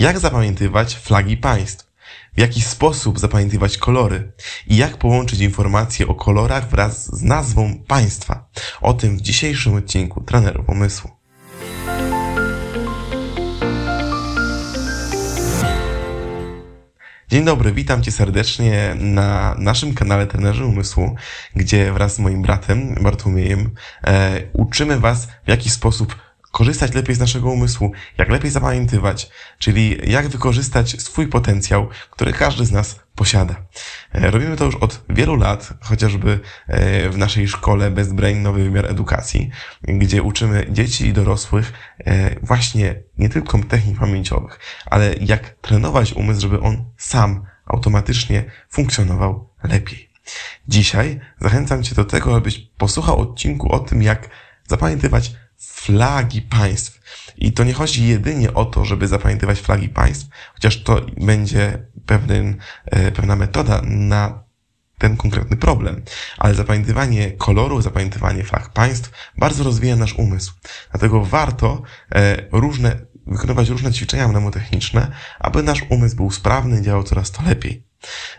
Jak zapamiętywać flagi państw? W jaki sposób zapamiętywać kolory? I jak połączyć informacje o kolorach wraz z nazwą państwa? O tym w dzisiejszym odcinku Trenerów Umysłu. Dzień dobry, witam Cię serdecznie na naszym kanale Trenerzy Umysłu, gdzie wraz z moim bratem Bartłomiejem e, uczymy Was w jaki sposób korzystać lepiej z naszego umysłu, jak lepiej zapamiętywać, czyli jak wykorzystać swój potencjał, który każdy z nas posiada. E, robimy to już od wielu lat, chociażby e, w naszej szkole Best Brain Nowy Wymiar Edukacji, gdzie uczymy dzieci i dorosłych e, właśnie nie tylko technik pamięciowych, ale jak trenować umysł, żeby on sam automatycznie funkcjonował lepiej. Dzisiaj zachęcam Cię do tego, abyś posłuchał odcinku o tym, jak zapamiętywać flagi państw. I to nie chodzi jedynie o to, żeby zapamiętywać flagi państw, chociaż to będzie pewien, pewna metoda na ten konkretny problem. Ale zapamiętywanie kolorów, zapamiętywanie flag państw bardzo rozwija nasz umysł. Dlatego warto e, różne, wykonywać różne ćwiczenia mnemotechniczne, aby nasz umysł był sprawny i działał coraz to lepiej.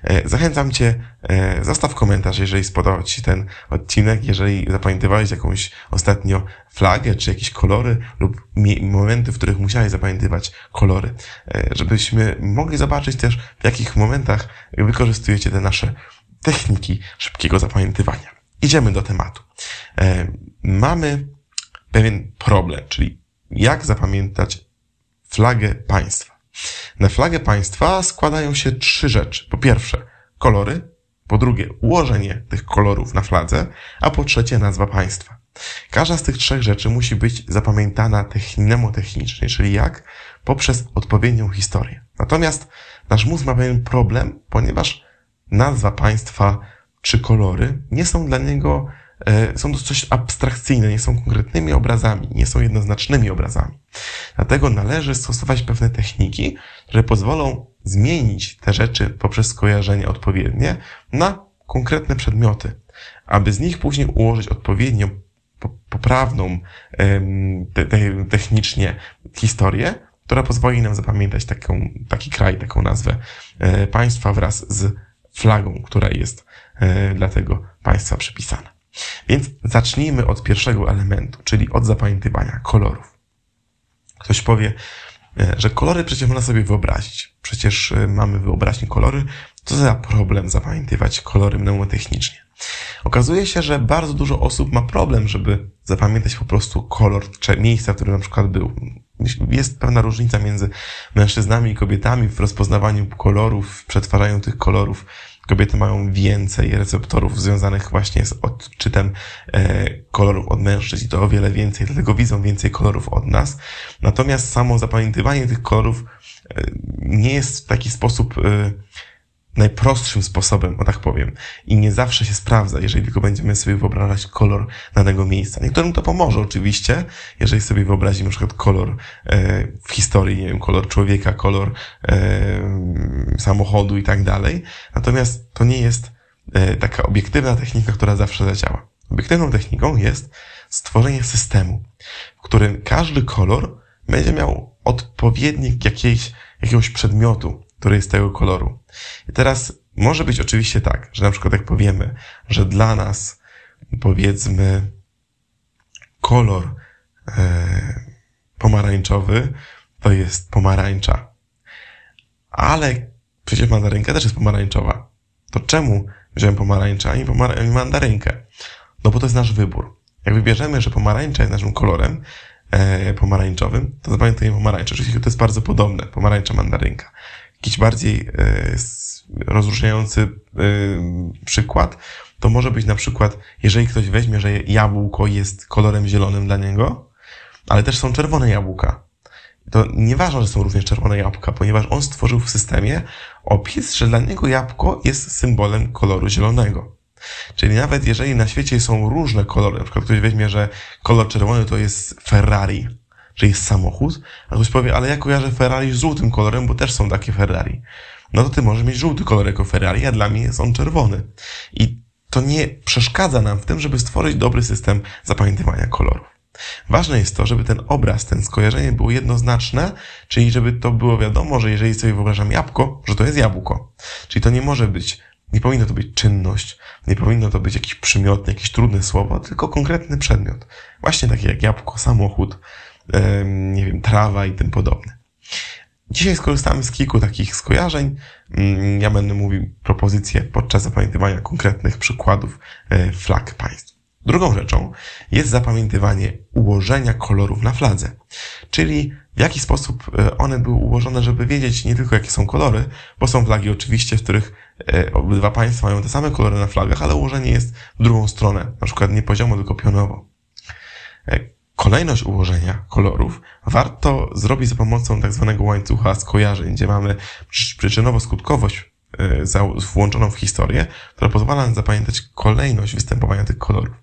E, zachęcam Cię, e, zostaw komentarz, jeżeli spodobał Ci się ten odcinek, jeżeli zapamiętywałeś jakąś ostatnio flagę, czy jakieś kolory lub momenty, w których musiałeś zapamiętywać kolory, e, żebyśmy mogli zobaczyć też, w jakich momentach wykorzystujecie te nasze techniki szybkiego zapamiętywania. Idziemy do tematu. Mamy pewien problem, czyli jak zapamiętać flagę państwa. Na flagę państwa składają się trzy rzeczy. Po pierwsze, kolory, po drugie, ułożenie tych kolorów na fladze, a po trzecie, nazwa państwa. Każda z tych trzech rzeczy musi być zapamiętana mnemotechnicznie, czyli jak? Poprzez odpowiednią historię. Natomiast nasz mózg ma pewien problem, ponieważ nazwa państwa czy kolory nie są dla niego są to coś abstrakcyjne, nie są konkretnymi obrazami, nie są jednoznacznymi obrazami. Dlatego należy stosować pewne techniki, które pozwolą zmienić te rzeczy poprzez skojarzenie odpowiednie na konkretne przedmioty, aby z nich później ułożyć odpowiednio poprawną te, te, technicznie historię, która pozwoli nam zapamiętać taką, taki kraj, taką nazwę e, państwa wraz z flagą, która jest e, dla tego państwa przypisana. Więc zacznijmy od pierwszego elementu, czyli od zapamiętywania kolorów. Ktoś powie, e, że kolory przecież można sobie wyobrazić. Przecież e, mamy wyobraźnię kolory. Co za problem zapamiętywać kolory mnemotechnicznie? Okazuje się, że bardzo dużo osób ma problem, żeby zapamiętać po prostu kolor czy miejsca, w którym na przykład był. Jest pewna różnica między mężczyznami i kobietami w rozpoznawaniu kolorów, w przetwarzaniu tych kolorów Kobiety mają więcej receptorów związanych właśnie z odczytem e, kolorów od mężczyzn i to o wiele więcej, dlatego widzą więcej kolorów od nas. Natomiast samo zapamiętywanie tych kolorów e, nie jest w taki sposób e, najprostszym sposobem, o tak powiem. I nie zawsze się sprawdza, jeżeli tylko będziemy sobie wyobrażać kolor danego miejsca. Niektórym to pomoże oczywiście, jeżeli sobie wyobrazimy na przykład kolor e, w historii, nie wiem, kolor człowieka, kolor e, samochodu i tak dalej. Natomiast to nie jest e, taka obiektywna technika, która zawsze zadziała. Obiektywną techniką jest stworzenie systemu, w którym każdy kolor będzie miał odpowiednik jakiejś, jakiegoś przedmiotu, który jest tego koloru. I teraz może być oczywiście tak, że na przykład jak powiemy, że dla nas powiedzmy kolor e, pomarańczowy to jest pomarańcza. Ale przecież mandarynka też jest pomarańczowa. To czemu wziąłem pomarańczę, a nie, pomara- nie mandarynkę? No bo to jest nasz wybór. Jak wybierzemy, że pomarańcza jest naszym kolorem e, pomarańczowym, to zapamiętajmy pomarańczę. Oczywiście to jest bardzo podobne, pomarańcza, mandarynka jakiś bardziej e, rozróżniający e, przykład, to może być na przykład, jeżeli ktoś weźmie, że jabłko jest kolorem zielonym dla niego, ale też są czerwone jabłka. To nieważne, że są również czerwone jabłka, ponieważ on stworzył w systemie opis, że dla niego jabłko jest symbolem koloru zielonego. Czyli nawet jeżeli na świecie są różne kolory, na przykład ktoś weźmie, że kolor czerwony to jest Ferrari, że jest samochód, a ktoś powie, ale ja kojarzę Ferrari z żółtym kolorem, bo też są takie Ferrari. No to ty możesz mieć żółty kolor jako Ferrari, a dla mnie jest on czerwony. I to nie przeszkadza nam w tym, żeby stworzyć dobry system zapamiętywania kolorów. Ważne jest to, żeby ten obraz, ten skojarzenie było jednoznaczne, czyli żeby to było wiadomo, że jeżeli sobie wyobrażam jabłko, że to jest jabłko. Czyli to nie może być, nie powinno to być czynność, nie powinno to być jakiś przymiot, jakieś trudne słowo, tylko konkretny przedmiot. Właśnie takie jak jabłko, samochód, nie wiem, trawa i tym podobne. Dzisiaj skorzystamy z kilku takich skojarzeń. Mm, ja będę mówił propozycje podczas zapamiętywania konkretnych przykładów e, flag państw. Drugą rzeczą jest zapamiętywanie ułożenia kolorów na fladze, czyli w jaki sposób e, one były ułożone, żeby wiedzieć nie tylko jakie są kolory, bo są flagi oczywiście, w których e, obydwa państwa mają te same kolory na flagach, ale ułożenie jest w drugą stronę, na przykład nie poziomo, tylko pionowo kolejność ułożenia kolorów warto zrobić za pomocą tak zwanego łańcucha skojarzeń, gdzie mamy przyczynowo-skutkowość e, włączoną w historię, która pozwala nam zapamiętać kolejność występowania tych kolorów.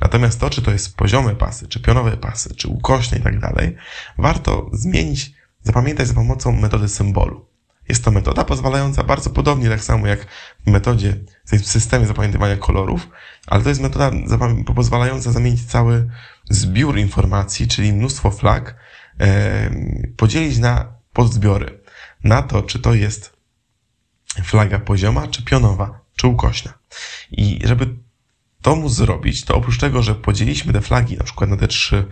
Natomiast to, czy to jest poziome pasy, czy pionowe pasy, czy ukośne i tak dalej, warto zmienić, zapamiętać za pomocą metody symbolu. Jest to metoda pozwalająca bardzo podobnie, tak samo jak w metodzie, w systemie zapamiętywania kolorów, ale to jest metoda pozwalająca zamienić cały zbiór informacji, czyli mnóstwo flag, podzielić na podzbiory. Na to, czy to jest flaga pozioma, czy pionowa, czy ukośna. I żeby to móc zrobić, to oprócz tego, że podzieliliśmy te flagi na przykład na te trzy,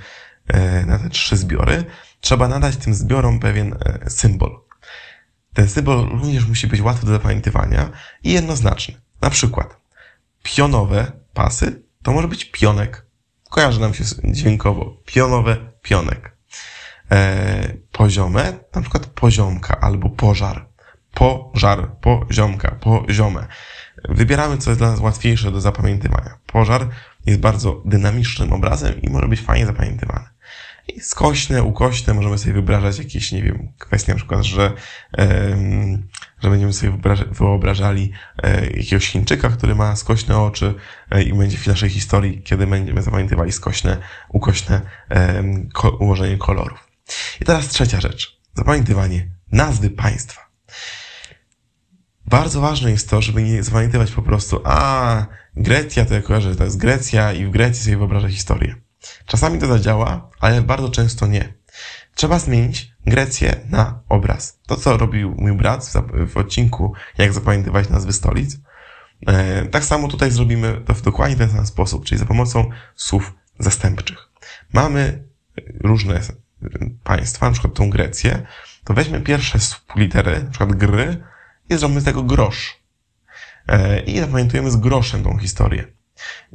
e, na te trzy zbiory, trzeba nadać tym zbiorom pewien e, symbol. Ten symbol również musi być łatwy do zapamiętywania i jednoznaczny. Na przykład pionowe pasy to może być pionek. Kojarzy nam się dźwiękowo. Pionowe, pionek. E, poziome, na przykład poziomka albo pożar. Pożar, poziomka, poziome. Wybieramy, co jest dla nas łatwiejsze do zapamiętywania. Pożar jest bardzo dynamicznym obrazem i może być fajnie zapamiętywany. Skośne, ukośne możemy sobie wyobrażać jakieś, nie wiem, kwestie na przykład, że, że będziemy sobie wyobrażali e, jakiegoś Chińczyka, który ma skośne oczy e, i będzie w naszej historii, kiedy będziemy zapamiętywali skośne, ukośne ułożenie kolorów. I teraz trzecia rzecz. Zapamiętywanie nazwy państwa. Bardzo ważne jest to, żeby nie zapamiętywać po prostu, a Grecja to ja kojarzę, to jest Grecja i w Grecji sobie wyobrażę historię. Czasami to zadziała, ale bardzo często nie. Trzeba zmienić Grecję na obraz. To, co robił mój brat w, odcinku Jak zapamiętywać nazwy stolic. E, tak samo tutaj zrobimy to w dokładnie ten sam sposób, czyli za pomocą słów zastępczych. Mamy różne państwa, na przykład tą Grecję, to weźmy pierwsze litery, na przykład gry i zrobimy z tego grosz. E, I zapamiętujemy z groszem tą historię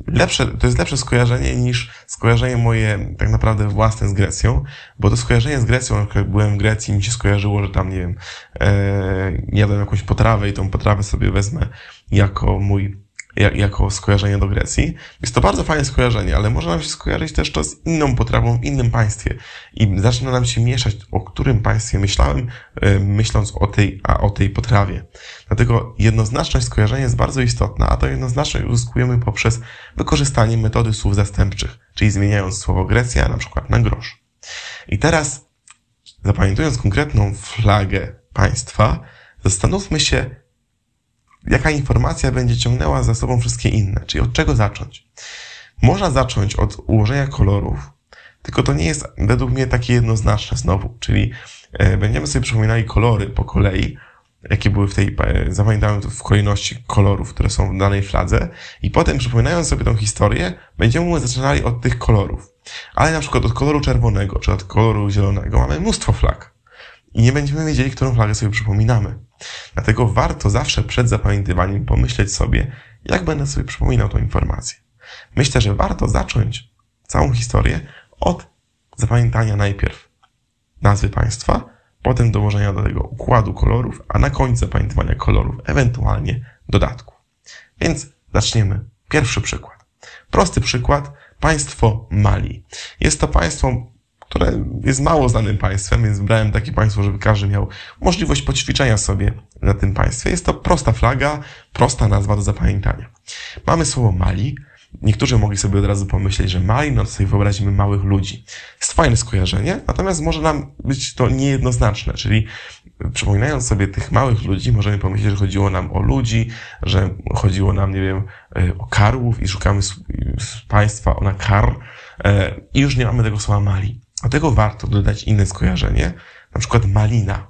lepsze, to jest lepsze skojarzenie niż skojarzenie moje tak naprawdę własne z Grecją, bo to skojarzenie z Grecją, jak byłem w Grecji mi się skojarzyło, że tam, nie wiem, e, jadłem jakąś potrawę i tą potrawę sobie wezmę jako mój jako skojarzenie do Grecji. Jest to bardzo fajne skojarzenie, ale może nam się skojarzyć też to z inną potrawą w innym państwie. I zaczyna nam się mieszać, o którym państwie myślałem, e, myśląc o tej, a o tej potrawie. Dlatego jednoznaczność skojarzenia jest bardzo istotna, a to jednoznaczność uzyskujemy poprzez wykorzystanie metody słów zastępczych, czyli zmieniając słowo Grecja na przykład na grosz. I teraz, zapamiętując konkretną flagę państwa, zastanówmy się, jaka informacja będzie ciągnęła za sobą wszystkie inne, czyli od czego zacząć. Można zacząć od ułożenia kolorów, tylko to nie jest według mnie takie jednoznaczne znowu, czyli e, będziemy sobie przypominali kolory po kolei, jakie były w tej, e, zapamiętałem to w kolejności kolorów, które są w danej fladze i potem przypominając sobie tą historię, będziemy zaczynali od tych kolorów. Ale na przykład od koloru czerwonego, czy od koloru zielonego mamy mnóstwo flag i nie będziemy wiedzieli, którą flagę sobie przypominamy. Dlatego warto zawsze przed zapamiętywaniem pomyśleć sobie, jak będę sobie przypominał tą informację. Myślę, że warto zacząć całą historię od zapamiętania najpierw nazwy państwa, potem dołożenia do tego układu kolorów, a na końcu zapamiętywania kolorów, ewentualnie dodatku. Więc zaczniemy. Pierwszy przykład. Prosty przykład. Państwo Mali. Jest to państwo które jest mało znanym państwem, więc wybrałem takie państwo, żeby każdy miał możliwość poćwiczenia sobie na tym państwie. Jest to prosta flaga, prosta nazwa do zapamiętania. Mamy słowo Mali. Niektórzy mogli sobie od razu pomyśleć, że Mali, no to sobie wyobrazimy małych ludzi. Jest fajne skojarzenie, natomiast może nam być to niejednoznaczne, czyli przypominając sobie tych małych ludzi, możemy pomyśleć, że chodziło nam o ludzi, że chodziło nam, nie wiem, o karłów i szukamy państwa na kar, e, i już nie mamy tego słowa Mali. Dlatego warto dodać inne skojarzenie, na przykład malina.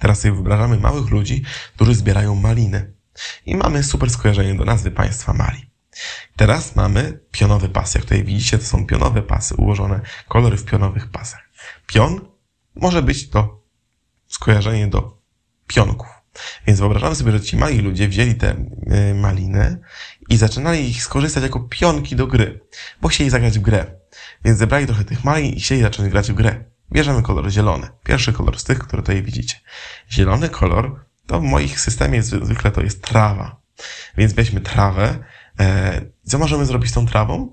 Teraz sobie wyobrażamy małych ludzi, którzy zbierają maliny. I mamy super skojarzenie do nazwy państwa Mali. Teraz mamy pionowe pasy. Jak tutaj widzicie, to są pionowe pasy, ułożone kolory w pionowych pasach. Pion może być to skojarzenie do pionków. Więc wyobrażamy sobie, że ci mali ludzie wzięli te y, maliny i zaczynali ich skorzystać jako pionki do gry, bo chcieli zagrać w grę. Więc zebrali trochę tych malin i chcieli zacząć grać w grę. Bierzemy kolor zielony. Pierwszy kolor z tych, które tutaj widzicie. Zielony kolor to w moich systemie zwykle to jest trawa. Więc weźmy trawę. E, co możemy zrobić z tą trawą?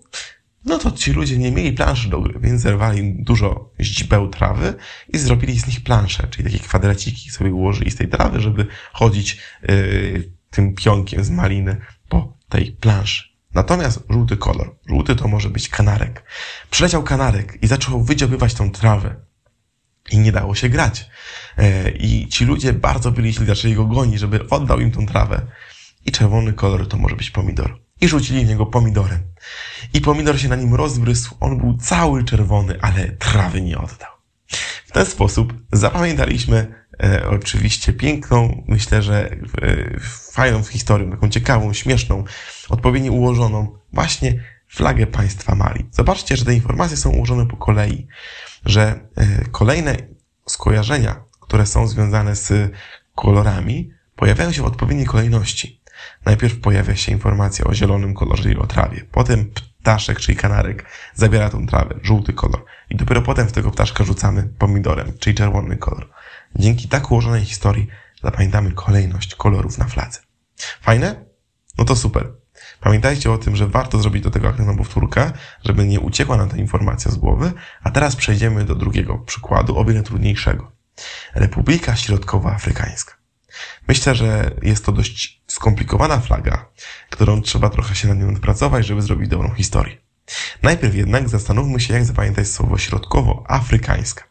No to ci ludzie nie mieli planszy do gry, więc zerwali dużo ździbeł trawy i zrobili z nich plansze, czyli takie kwadreciki sobie ułożyli z tej trawy, żeby chodzić yy, tym pionkiem z maliny po tej planszy. Natomiast żółty kolor, żółty to może być kanarek. Przyleciał kanarek i zaczął wydziobywać tą trawę. I nie dało się grać. Yy, I ci ludzie bardzo byli źli, zaczęli go gonić, żeby oddał im tą trawę. I czerwony kolor to może być pomidor i rzucili w niego pomidorem. I pomidor się na nim rozbrysł, on był cały czerwony, ale trawy nie oddał. Ten sposób zapamiętaliśmy e, oczywiście piękną, myślę, że e, fajną historię, taką ciekawą, śmieszną, odpowiednio ułożoną właśnie flagę państwa Mali. Zobaczcie, że te informacje są ułożone po kolei, że e, kolejne skojarzenia, które są związane z kolorami, pojawiają się w odpowiedniej kolejności. Najpierw pojawia się informacja o zielonym kolorze i o trawie. Potem ptaszek, czyli kanarek, zabiera tą trawę, żółty kolor. I dopiero potem w tego ptaszka rzucamy pomidorem, czyli czerwony kolor. Dzięki tak ułożonej historii zapamiętamy kolejność kolorów na fladze. Fajne? No to super. Pamiętajcie o tym, że warto zrobić do tego aktywną powtórkę, żeby nie uciekła nam ta informacja z głowy, a teraz przejdziemy do drugiego przykładu, o wiele trudniejszego. Republika Środkowoafrykańska. Myślę, że jest to dość skomplikowana flaga, którą trzeba trochę się nad nią pracować, żeby zrobić dobrą historię. Najpierw jednak zastanówmy się, jak zapamiętać słowo środkowo-afrykańska.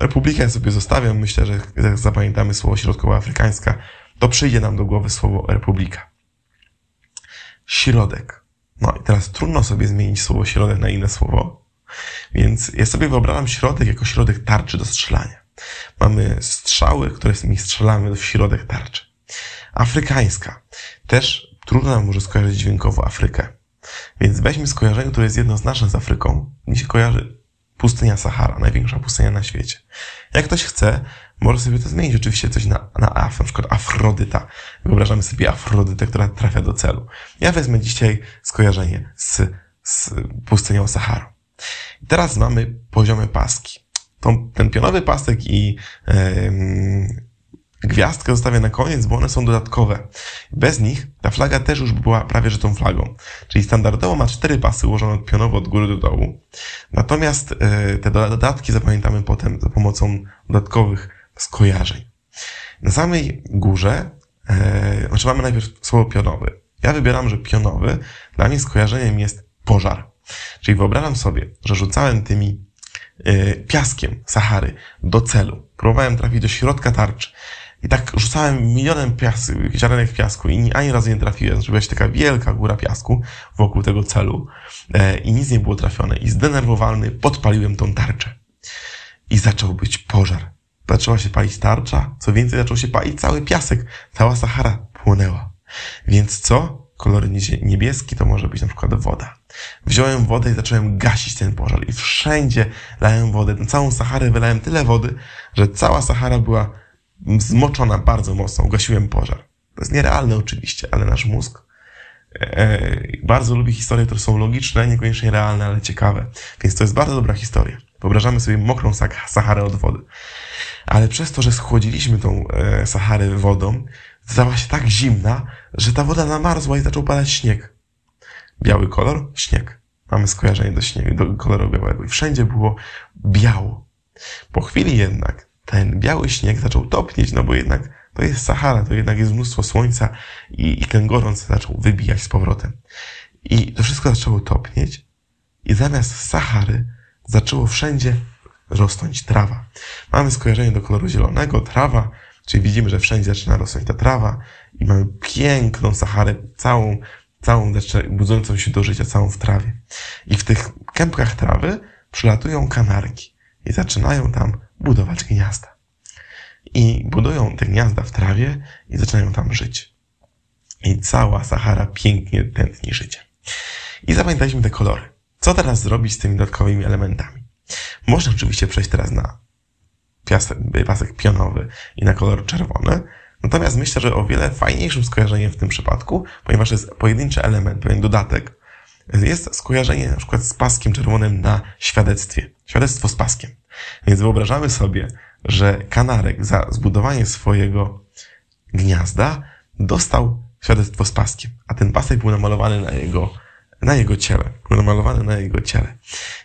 Republikę sobie zostawiam, myślę, że jak zapamiętamy słowo środkowo-afrykańska, to przyjdzie nam do głowy słowo republika. Środek. No i teraz trudno sobie zmienić słowo środek na inne słowo, więc ja sobie wyobrażam środek jako środek tarczy do strzelania. Mamy strzały, które z nimi strzelamy w środek tarczy. Afrykańska. Też trudno nam może skojarzyć dźwiękowo Afrykę. Więc weźmy skojarzenie, które jest jednoznaczne z Afryką. Mi się kojarzy pustynia Sahara, największa pustynia na świecie. Jak ktoś chce, może sobie to zmienić oczywiście coś na, na Af, na przykład Afrodyta. Wyobrażamy sobie Afrodytę, która trafia do celu. Ja wezmę dzisiaj skojarzenie z, z pustynią Sahara. I teraz mamy poziome paski. Tą, ten pionowy pasek i yy, Gwiazdkę zostawię na koniec, bo one są dodatkowe. Bez nich ta flaga też już była prawie że tą flagą. Czyli standardowo ma cztery pasy ułożone pionowo od góry do dołu. Natomiast e, te dodatki zapamiętamy potem za pomocą dodatkowych skojarzeń. Na samej górze, e, znaczy mamy najpierw słowo pionowy. Ja wybieram, że pionowy dla mnie skojarzeniem jest pożar. Czyli wyobrażam sobie, że rzucałem tymi piaskiem Sahary do celu. Próbowałem trafić do środka tarczy. I tak rzucałem milionem piasku, ziarenek piasku i ani razu nie trafiłem. Zrobiła się taka wielka góra piasku wokół tego celu e, i nic nie było trafione. I zdenerwowany podpaliłem tą tarczę. I zaczął być pożar. Zaczęła się palić tarcza, co więcej zaczął się palić cały piasek. Cała Sahara płonęła. Więc co? Kolor niebieski to może być na przykład woda. Wziąłem wodę i zacząłem gasić ten pożar. I wszędzie lałem wodę. Na całą Saharę wylałem tyle wody, że cała Sahara była zmoczona bardzo mocno, ugasiłem pożar. To jest nierealne oczywiście, ale nasz mózg e, bardzo lubi historie, które są logiczne, niekoniecznie realne, ale ciekawe. Więc to jest bardzo dobra historia. Wyobrażamy sobie mokrą Saharę od wody. Ale przez to, że schłodziliśmy tą e, Saharę wodą, stała się tak zimna, że ta woda zamarzła i zaczął padać śnieg. Biały kolor? Śnieg. Mamy skojarzenie do śniegu, do koloru białego. I wszędzie było biało. Po chwili jednak ten biały śnieg zaczął topnieć, no bo jednak to jest Sahara, to jednak jest mnóstwo słońca i, i ten gorąc zaczął wybijać z powrotem. I to wszystko zaczęło topnieć i zamiast Sahary zaczęło wszędzie rosnąć trawa. Mamy skojarzenie do koloru zielonego, trawa, czyli widzimy, że wszędzie zaczyna rosnąć ta trawa i mamy piękną Saharę, całą całą budzącą się do życia, całą w trawie. I w tych kępkach trawy przylatują kanarki i zaczynają tam budować gniazda. I budują te gniazda w trawie i zaczynają tam żyć. I cała Sahara pięknie tętni życie. I zapamiętaliśmy te kolory. Co teraz zrobić z tymi dodatkowymi elementami? Można oczywiście przejść teraz na piasek, pasek pionowy i na kolor czerwony, natomiast myślę, że o wiele fajniejszym skojarzeniem w tym przypadku, ponieważ jest pojedynczy element, pewien dodatek, jest skojarzenie na przykład z paskiem czerwonym na świadectwie. Świadectwo z paskiem. Więc wyobrażamy sobie, że kanarek za zbudowanie swojego gniazda dostał świadectwo z paskiem, a ten pasek był namalowany na jego, na jego ciele. Był namalowany na jego ciele.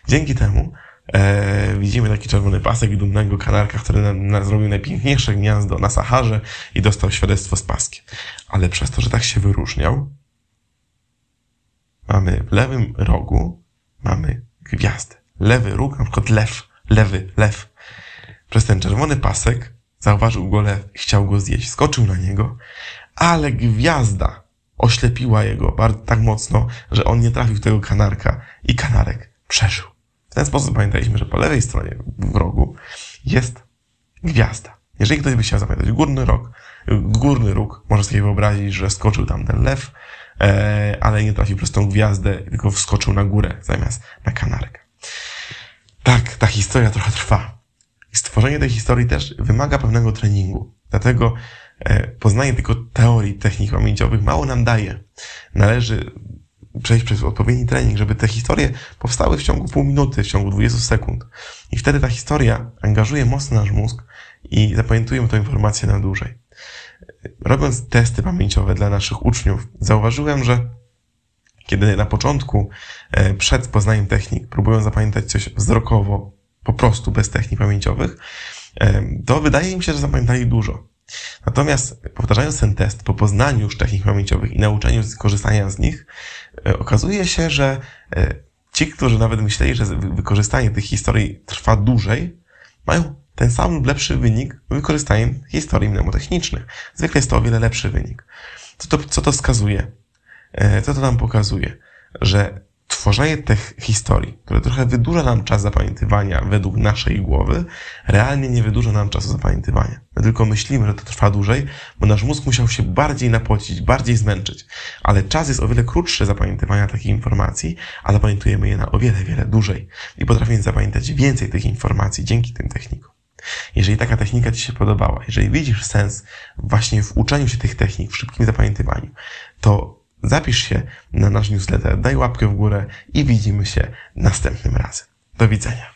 Dzięki temu e, widzimy taki czerwony pasek dumnego kanarka, który na, na, zrobił najpiękniejsze gniazdo na Saharze i dostał świadectwo z paskiem. Ale przez to, że tak się wyróżniał, mamy w lewym rogu, mamy gwiazdę. Lewy róg, na przykład lew, lewy, lew. Przez ten czerwony pasek zauważył go lew chciał go zjeść. Skoczył na niego, ale gwiazda oślepiła jego bardzo, tak mocno, że on nie trafił w tego kanarka i kanarek przeżył. Ten sposób pamiętaliśmy, że po lewej stronie w rogu jest gwiazda. Jeżeli ktoś by chciał zapamiętać górny róg, górny róg, może sobie wyobrazić, że skoczył tam ten lew, e, ale nie trafił przez tą gwiazdę, tylko wskoczył na górę zamiast na kanarkę. Tak, ta historia trochę trwa. Stworzenie tej historii też wymaga pewnego treningu. Dlatego e, poznanie tylko teorii technik pamięciowych mało nam daje. Należy przejść przez odpowiedni trening, żeby te historie powstały w ciągu pół minuty, w ciągu 20 sekund. I wtedy ta historia angażuje mocno nasz mózg i zapamiętujemy tę informację na dłużej. Robiąc testy pamięciowe dla naszych uczniów, zauważyłem, że kiedy na początku, e, przed poznaniem technik, próbują zapamiętać coś wzrokowo, po prostu bez technik pamięciowych, e, to wydaje mi się, że zapamiętali dużo. Natomiast powtarzając ten test po poznaniu już technik pamięciowych i nauczeniu korzystania z nich, e, okazuje się, że ci, którzy nawet myśleli, że wykorzystanie tych historii trwa dłużej, mają ten sam lub lepszy wynik wykorzystaniem historii mnemotechnicznych. Zwykle jest to o wiele lepszy wynik. Co to, co to wskazuje? E, co to nam pokazuje? Że tworzenie tych historii, które trochę wydłuża nam czas zapamiętywania według naszej głowy, realnie nie wydłuża nam czasu zapamiętywania. My tylko myślimy, że to trwa dłużej, bo nasz mózg musiał się bardziej napocić, bardziej zmęczyć. Ale czas jest o wiele krótszy zapamiętywania takich informacji, a zapamiętujemy je na o wiele, wiele dłużej. I potrafimy zapamiętać więcej tych informacji dzięki tym technikom. Jeżeli taka technika Ci się podobała, jeżeli widzisz sens właśnie w uczeniu się tych technik, w szybkim zapamiętywaniu, to zapisz się na nasz newsletter, daj łapkę w górę i widzimy się następnym razem. Do widzenia.